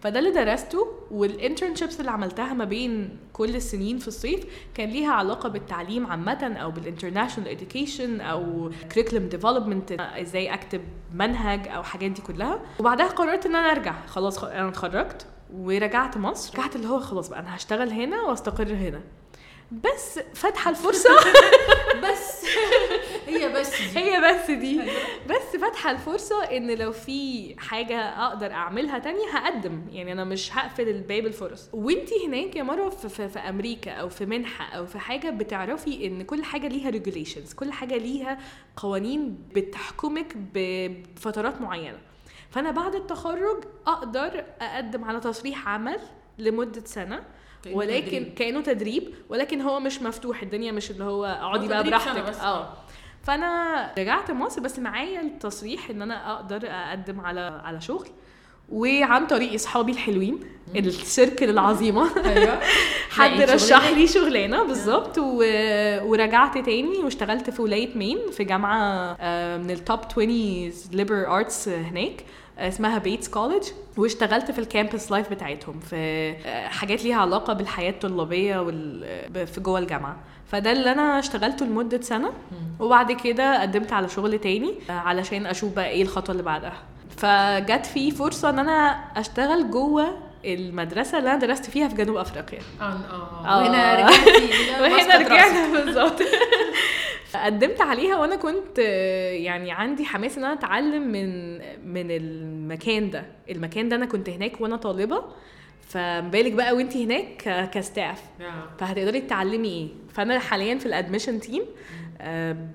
فده اللي درسته وال internships اللي عملتها ما بين كل السنين في الصيف كان ليها علاقة بالتعليم عامة أو بال international education أو curriculum development إزاي أكتب منهج أو حاجات دي كلها. وبعدها قررت إن أنا أرجع. خلاص أنا اتخرجت. ورجعت مصر. رجعت اللي هو خلاص بقى أنا هشتغل هنا وأستقر هنا. بس فاتحة الفرصة. <laughs> بس. هي بس دي. هي بس دي. بس فاتحة الفرصة إن لو في حاجة أقدر أعملها تانية هقدم. يعني أنا مش هقفل الباب الفرص. وإنتي هناك يا مروة في, في, في أمريكا أو في منحة أو في حاجة بتعرفي إن كل حاجة ليها regulations كل حاجة ليها قوانين بتحكمك بفترات معينة. فأنا بعد التخرج أقدر أقدم على تصريح عمل لمدة سنة كأنه ولكن تدريب. كأنه تدريب ولكن هو مش مفتوح الدنيا مش اللي هو اقعدي بقى براحتك. آه فأنا رجعت مصر بس معايا التصريح إن أنا أقدر أقدم على على شغل وعن طريق أصحابي الحلوين السيركل العظيمة <laughs> أيوه <laughs> حد رشح؟ لي شغلانة بالظبط و... ورجعت تاني واشتغلت في ولاية مين في جامعة آه، من ال top 20 liberal arts هناك اسمها بيتس College واشتغلت في ال campus life بتاعتهم في آه، حاجات ليها علاقة بالحياة الطلابية وال... في جوه الجامعة. فده اللي أنا اشتغلته لمدة سنة وبعد كده قدمت على شغل تاني آه، علشان أشوف بقى إيه الخطوة اللي بعدها. فجت في فرصة إن أنا أشتغل جوه المدرسة اللي أنا درست فيها في جنوب أفريقيا. آه آه آه. وهنا رجعتي إلى <laughs> وهنا. رجعنا بالظبط. <laughs> قدمت عليها وأنا كنت آه، يعني عندي حماس إن أنا أتعلم من من المكان ده. المكان ده أنا كنت هناك وأنا طالبة. فبالك بقى وانت هناك ك staff آه. فهتقدري تتعلمي إيه؟ فأنا حاليا في ال admission team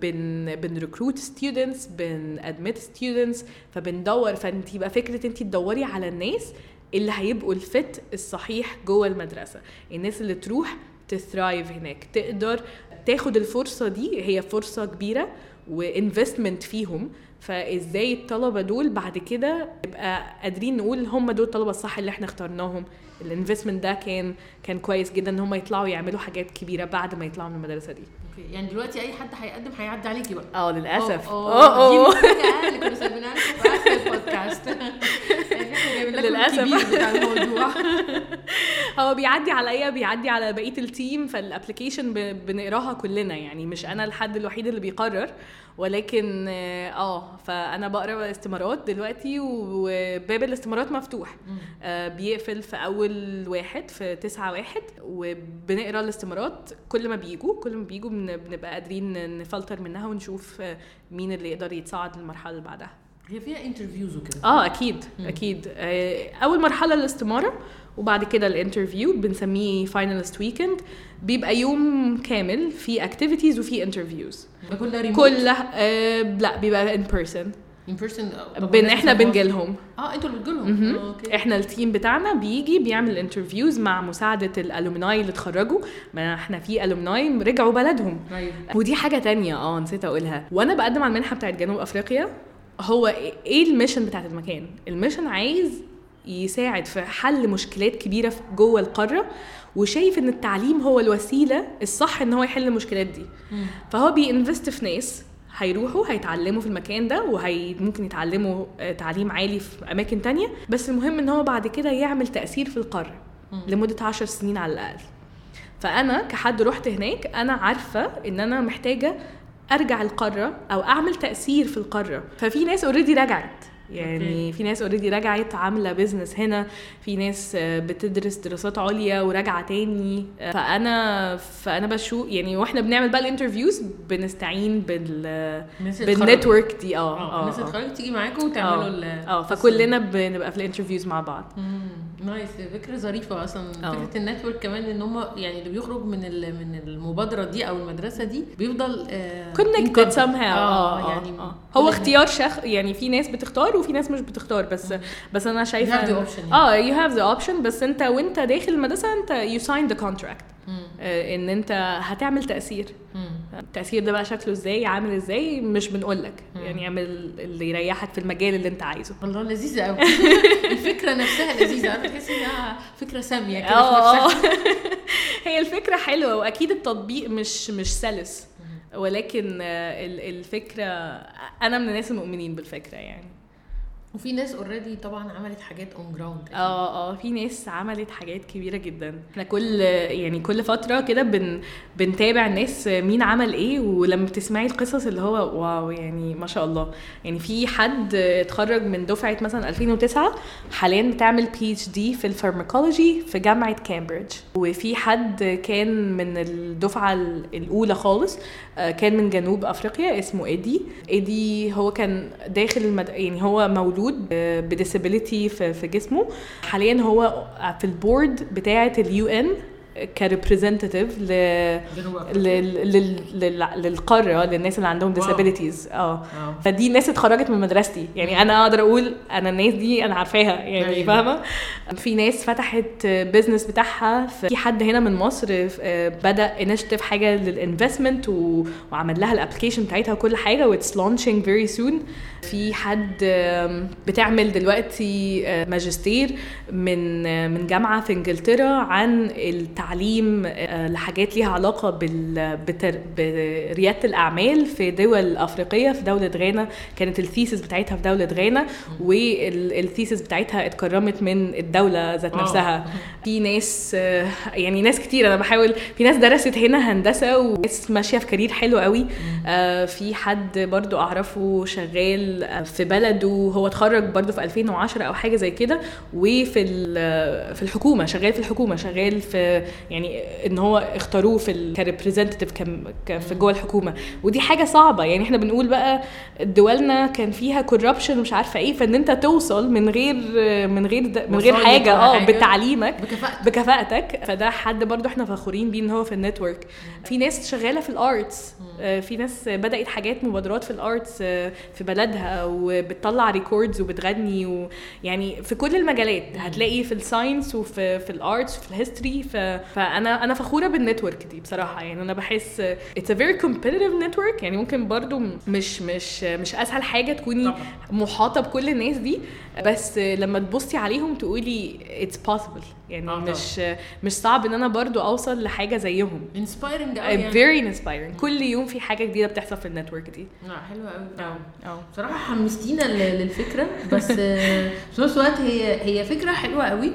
بن بن recruit students بن admit students فبندور فانت يبقى فكرة انت تدوري على الناس اللي هيبقوا ال fit الصحيح جوه المدرسة. الناس اللي تروح ت thrive هناك تقدر تاخد الفرصة دي هي فرصة كبيرة و investment فيهم. فإزاي الطلبة دول بعد كده يبقى قادرين نقول هم دول الطلبة الصح اللي إحنا اخترناهم. ال investment ده كان كان كويس جدا إن هم يطلعوا يعملوا حاجات كبيرة بعد ما يطلعوا من المدرسة دي. أوكي يعني دلوقتي أي حد هيقدم هيعدي عليكي بقى. آه للأسف. آه آه دي المفاجأة اللي كنا سايبينها لكم في البودكاست. <laughs> يعني. الكبير بتاع الموضوع. <laughs> هو بيعدي عليا بيعدي على بقية ال team فال application بنقراها كلنا. يعني مش أنا الحد الوحيد اللي بيقرر ولكن آه آه، فأنا بقرأ استمارات دلوقتي وباب الاستمارات مفتوح. آه بيقفل في أول واحد في تسعة واحد وبنقرأ الاستمارات كل ما بيجوا كل ما بيجوا بن- بنبقى قادرين نفلتر منها ونشوف آه، مين اللي يقدر يتصعد للمرحلة اللي بعدها. هي فيها interviews وكده. آه أكيد أكيد. آه، أول مرحلة الاستمارة وبعد كده ال interview بنسميه finalist weekend بيبقى يوم كامل في activities وفي interviews ده كله ريموت كلها آه لا بيبقى in person in person بن إحنا بنجي لهم آه أنتوا اللي بتجيلهم. آه، okay. إحنا ال team بتاعنا بيجي بيعمل interviews مع مساعدة ال alumni اللي اتخرجوا. ما إحنا في alumni رجعوا بلدهم. أيوه ودي حاجة تانية آه نسيت أقولها. وأنا بقدم على المنحة بتاعت جنوب أفريقيا. هو إيه ال mission بتاعت المكان؟ ال mission عايز يساعد في حل مشكلات كبيرة في جوه القارة وشايف إن التعليم هو الوسيلة الصح إن هو يحل المشكلات دي. فهو بي invest في ناس هيروحوا هيتعلموا في المكان ده وهي ممكن يتعلموا آه، تعليم عالي في أماكن تانية. بس المهم إن هو بعد كده يعمل تأثير في القارة لمدة عشر سنين على الأقل. فأنا كحد رحت هناك أنا عارفة إن أنا محتاجة أرجع القارة أو أعمل تأثير في القارة. ففي ناس already رجعت يعني okay. في ناس already رجعت عاملة business هنا. في ناس بتدرس دراسات عليا وراجعة تاني. فأنا فأنا بشوف يعني وإحنا بنعمل بقى ال interviews بنستعين بال بال network دي. آه آه آه الناس آه. اتخرجت تيجي معاكم وتعملوا ال آه فكلنا بنبقى في ال interviews مع بعض. مم، nice فكرة ظريفة أصلا آه. فكرة ال network كمان إن هم يعني اللي بيخرج من ال- من المبادرة دي أو المدرسة دي بيفضل آه in connected contact. somehow آه يعني آه. هو اختيار شخ يعني في ناس بتختار وفي ناس مش بتختار بس بس أنا شايفه You have the option. آه you have the option بس أنت وأنت داخل المدرسة أنت you signed the contract آه، إن أنت هتعمل تأثير. التاثير ده بقى شكله إزاي عامل إزاي مش بنقول لك يعني اعمل اللي يريحك في المجال اللي أنت عايزه. والله لذيذة قوي <laughs> الفكرة نفسها لذيذة. عارفة تحسي إنها فكرة سامية كده آه نفسها. <laughs> هي الفكرة حلوة وأكيد التطبيق مش مش سلس. ولكن آه، ال- الفكرة أنا من الناس المؤمنين بالفكرة يعني. وفي ناس already طبعا عملت حاجات on ground آه آه في ناس عملت حاجات كبيرة جدا. إحنا كل يعني كل فترة كده بن بنتابع الناس مين عمل إيه ولما بتسمعي القصص اللي هو wow يعني ما شاء الله. يعني في حد اتخرج من دفعة مثلا 2009 حاليا بتعمل PhD في ال pharmacology في جامعة كامبريدج وفي حد كان من الدفعة الأولى خالص آه، كان من جنوب أفريقيا اسمه إيدي. إيدي هو كان داخل المد... يعني هو مولود ب disability في في جسمه. حاليا هو في ال board بتاعة ال UN ك representative ل... لل... لل... للقارة للناس اللي عندهم disabilities. آه. فدي الناس اتخرجت من مدرستي. يعني أنا أقدر أقول أنا الناس دي أنا عارفاها يعني أيوة. فاهمة؟ في ناس فتحت business بتاعها في حد هنا من مصر آه، بدأ initiative حاجة لل investment و... وعمل لها ال application بتاعتها وكل حاجة و it's launching very soon في حد بتعمل دلوقتي آه، ماجستير من آه، من جامعة في إنجلترا عن آه، لحاجات ليها علاقة بال بتر... بريادة الأعمال في دول أفريقية في دولة غانا. كانت ال thesis بتاعتها في دولة غانا وال thesis بتاعتها اتكرمت من الدولة ذات. نفسها. في ناس آه، يعني ناس كتير. أنا بحاول في ناس درست هنا هندسة وناس ماشية في career حلو قوي. آه، في حد برضو أعرفه شغال في بلده. هو اتخرج برضو في 2010 أو حاجة زي كده. وفي في الحكومة شغال في الحكومة شغال في يعني إن هو اختاروه في ك representative في جوه الحكومة. ودي حاجة صعبة. يعني إحنا بنقول بقى دولنا كان فيها corruption مش عارفة إيه فإن أنت توصل من غير من غير من غير حاجة آه. بتعليمك بكفاءة بكفاءتك. فده حد برضو إحنا فخورين بيه إن هو في ال network. في ناس شغالة في ال arts. آه، في ناس بدأت حاجات مبادرات في ال arts آه، في بلدها وبتطلع records وبتغني ويعني في كل المجالات. هتلاقي في ال science وفي في ال arts وفي ال history فانا أنا فخورة بال network دي بصراحة. يعني أنا بحس it's a very competitive network يعني ممكن برضو مش مش مش أسهل حاجة تكوني. محاطة بكل الناس دي بس لما تبصي عليهم تقولي it's possible. يعني آه. مش مش صعب إن أنا برضو أوصل لحاجة زيهم. inspiring قوي يعني. very inspiring. كل يوم في حاجة جديدة بتحصل في ال network دي. لا حلوة قوي آه آه بصراحة حمستينا ل- للفكرة بس <laughs> في نفس الوقت هي هي فكرة حلوة قوي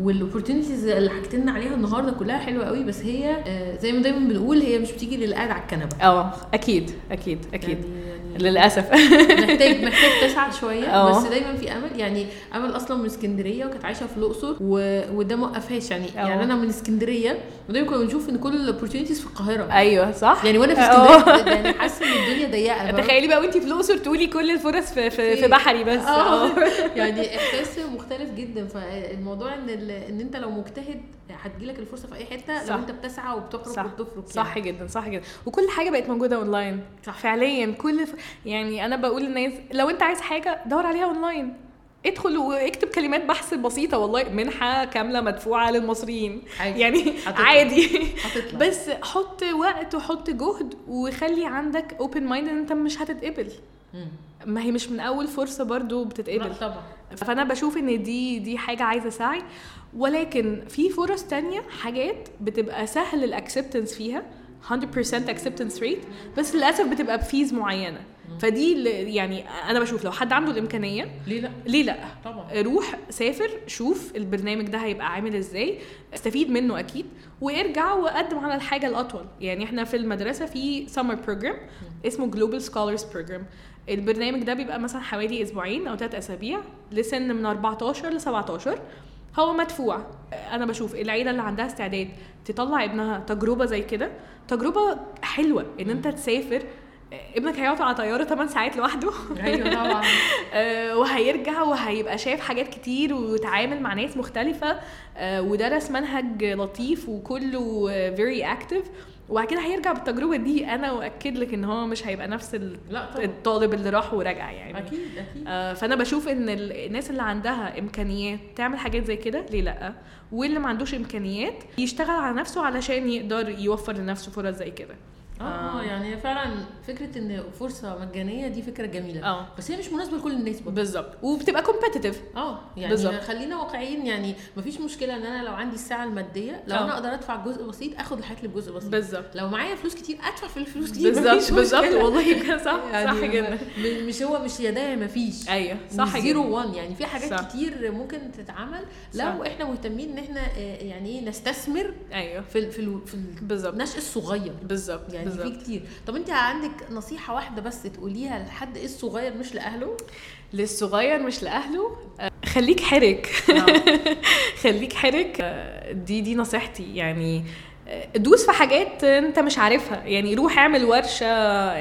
وال opportunities اللي حكيت لنا عليها النهارده كلها حلوة قوي بس هي آه، زي ما دايما بنقول هي مش بتيجي للي قاعد على الكنبة. آه أكيد أكيد أكيد. يعني للأسف. محتاج محتاج تسعى شوية آه. بس دايما في أمل. يعني أمل أصلا من اسكندرية وكانت عايشة في الأقصر و... وده ما وقفهاش يعني. آه. يعني أنا من اسكندرية ودايما كنا بنشوف إن كل ال opportunities في القاهرة. أيوه صح؟ يعني وأنا في آه. اسكندرية يعني حاسة إن الدنيا ضيقة؟ تخيلي بقى وأنتي في الأقصر تقولي كل الفرص في في, في بحري بس. آه. آه. <laughs> يعني إحساس مختلف جدا. فالموضوع إن ال... إن أنت لو مجتهد هتجيلك الفرصة في أي حتة صح. لو أنت بتسعى وبتخرج صح. وبتفرك صح جدا صح جدا. وكل حاجة بقت موجودة اونلاين صح. فعليا كل ف... يعني أنا بقول للناس لو أنت عايز حاجة دور عليها اونلاين ادخل واكتب كلمات بحث بسيطة والله منحة كاملة مدفوعة للمصريين. عادي. يعني هتطلع. عادي. هتطلع. بس حط وقت وحط جهد وخلي عندك open mind إن أنت مش هتتقبل. ما هي مش من أول فرصة برضو بتتقبل. طبعا. فأنا بشوف إن دي دي حاجة عايزة سعي. ولكن في فرص تانية حاجات بتبقى سهل ال acceptance فيها 100% acceptance rate بس للأسف بتبقى ب fees معينة. فدي اللي- يعني أنا بشوف لو حد عنده الإمكانية ليه لا؟ ليه لا؟ طبعا. روح سافر شوف البرنامج ده هيبقى عامل إزاي استفيد منه أكيد وارجع وقدم على الحاجة الأطول. يعني إحنا في المدرسة في summer program اسمه Global Scholars Program البرنامج ده بيبقى مثلا حوالي أسبوعين أو ثلاث أسابيع لسن من 14 ل 17 هو مدفوع. أنا بشوف العيلة اللي عندها استعداد تطلع ابنها تجربة زي كده تجربة حلوة إن أنت تسافر ابنك هيقعد على طياره 8 ساعات لوحده. أيوه طبعا. <laughs> آه، وهيرجع وهيبقى شايف حاجات كتير ويتعامل مع ناس مختلفة. آه، ودرس منهج لطيف وكله very active وبعد كده هيرجع بالتجربة دي. أنا أؤكد لك إن هو مش هيبقى نفس الطالب اللي راح ورجع يعني. أكيد أكيد. آه، فأنا بشوف إن ال- الناس اللي عندها إمكانيات تعمل حاجات زي كده ليه لأ؟ واللي ما عندوش إمكانيات يشتغل على نفسه علشان يقدر يوفر لنفسه فرص زي كده. آه. آه. يعني فعلا فكرة إن فرصة مجانية دي فكرة جميلة. آه. بس هي مش مناسبة لكل الناس بالظبط. وبتبقى competitive آه يعني بالظبط. خلينا واقعيين يعني مفيش مشكلة إن أنا لو عندي الساعة المادية لو آه. أنا أقدر أدفع جزء بسيط آخد الحاجات اللي بجزء بسيط. بالظبط. لو معايا فلوس كتير أدفع في الفلوس كتير بالظبط بالظبط. والله <laughs> كده صح يعني صح جدا. مش هو مش يدايا مفيش. أيوه صح جدا. زيرو وان يعني في حاجات صح. كتير ممكن تتعمل لو صح. إحنا مهتمين إن إحنا آه، يعني إيه نستثمر أيوه. في ال- في ال- في بالظبط. النشء الصغير. بالظبط. يعني في بالظبط كتير. طب انت عندك نصيحة واحدة بس تقوليها لحد إيه الصغير مش لأهله؟ للصغير مش لأهله؟ آه، خليك حرك. <laughs> خليك حرك. آه، دي دي نصيحتي. يعني آه، دوس في حاجات انت مش عارفها. يعني روح اعمل ورشة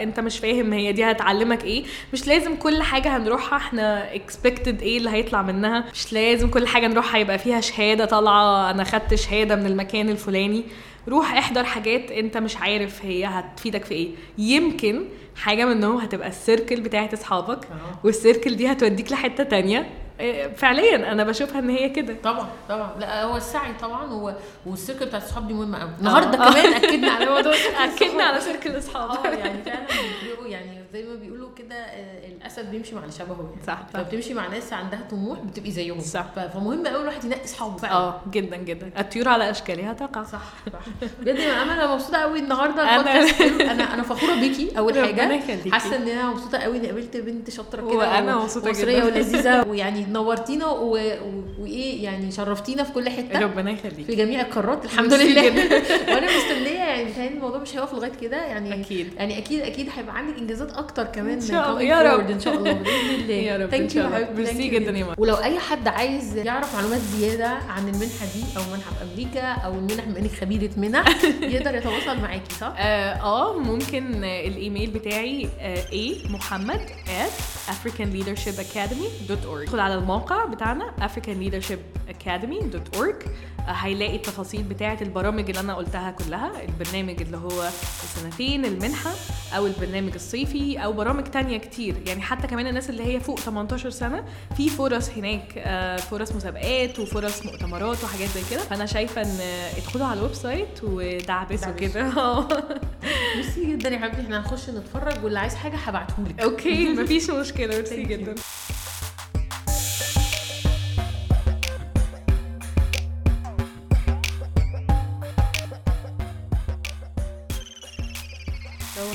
انت مش فاهم هي دي هتعلمك إيه. مش لازم كل حاجة هنروحها. إحنا expected إيه اللي هيطلع منها. مش لازم كل حاجة نروحها يبقى فيها شهادة طالعة. أنا خدت شهادة من المكان الفلاني. روح احضر حاجات انت مش عارف هي هتفيدك في إيه. يمكن حاجة منهم هتبقى السيركل بتاعت اصحابك والسيركل دي هتوديك لحتة تانية. إيه، فعليا أنا بشوفها إن هي كده. طبعا طبعا. لا هو السعي طبعا هو والسيركل بتاعت الصحاب دي مهمة قوي النهارده آه. كمان أكدنا على موضوع <laughs> أكدنا على سيركل اصحاب آه يعني فعلا بيفرقوا يعني زي ما بيقولوا كده آه، الأسد بيمشي مع اللي شبهه يعني صح،. فبتمشي مع ناس عندها طموح بتبقي زيهم صح. فمهم قوي الواحد ينقي اصحابه آه جدا جدا الطيور على أشكالها تقع صح صح <laughs> بجد يا امل أنا مبسوطة قوي النهارده <laughs> حلو. أنا أنا فخورة بيكي أول حاجة. حاسة إن أنا مبسوطة قوي إني قابلت بنت شاطرة كده وأنا و- مبسوطة ومصريه جدا. <laughs> ولذيذة ويعني نورتينا وإيه يعني شرفتينا في كل حتة ربنا في يخليك جميع القارات الحمد لله. وأنا مستنية يعني الموضوع مش هيقف لغاية كده يعني أكيد. يعني أكيد أكيد هيبقى عندك إنجازات أكتر كمان إن شاء الله. يا رب. إن شاء الله <laughs> بإذن الله يا رب you شاء الله. ميرسي جدا يا ماما. ولو أي حد عايز يعرف معلومات زيادة عن المنحة دي أو منحة في أمريكا أو المنح بما انك خبيره منح <laughs> يقدر يتواصل معاكي صح؟ آه آه، ممكن آه، الإيميل بتاعي a محمد at africanleadershipacademy.org ادخل على الموقع بتاعنا africanleadershipacademy.org آه، هيلاقي التفاصيل بتاعة البرامج اللي أنا قلتها كلها البرنامج اللي هو السنتين المنحة أو البرنامج الصيفي أو برامج تانية كتير يعني حتى كمان الناس اللي هي فوق 18 سنة في فرص هناك آه، فرص مسابقات وفرص مؤتمرات وحاجات زي كده فأنا شايفة إن ادخلوا على ال website ودعبسوا دعبسوا. كده. <laughs> ميرسي جدا يا حبيبتي إحنا هنخش نتفرج واللي عايز حاجة هبعتهولك okay مفيش مشكلة ميرسي. جدا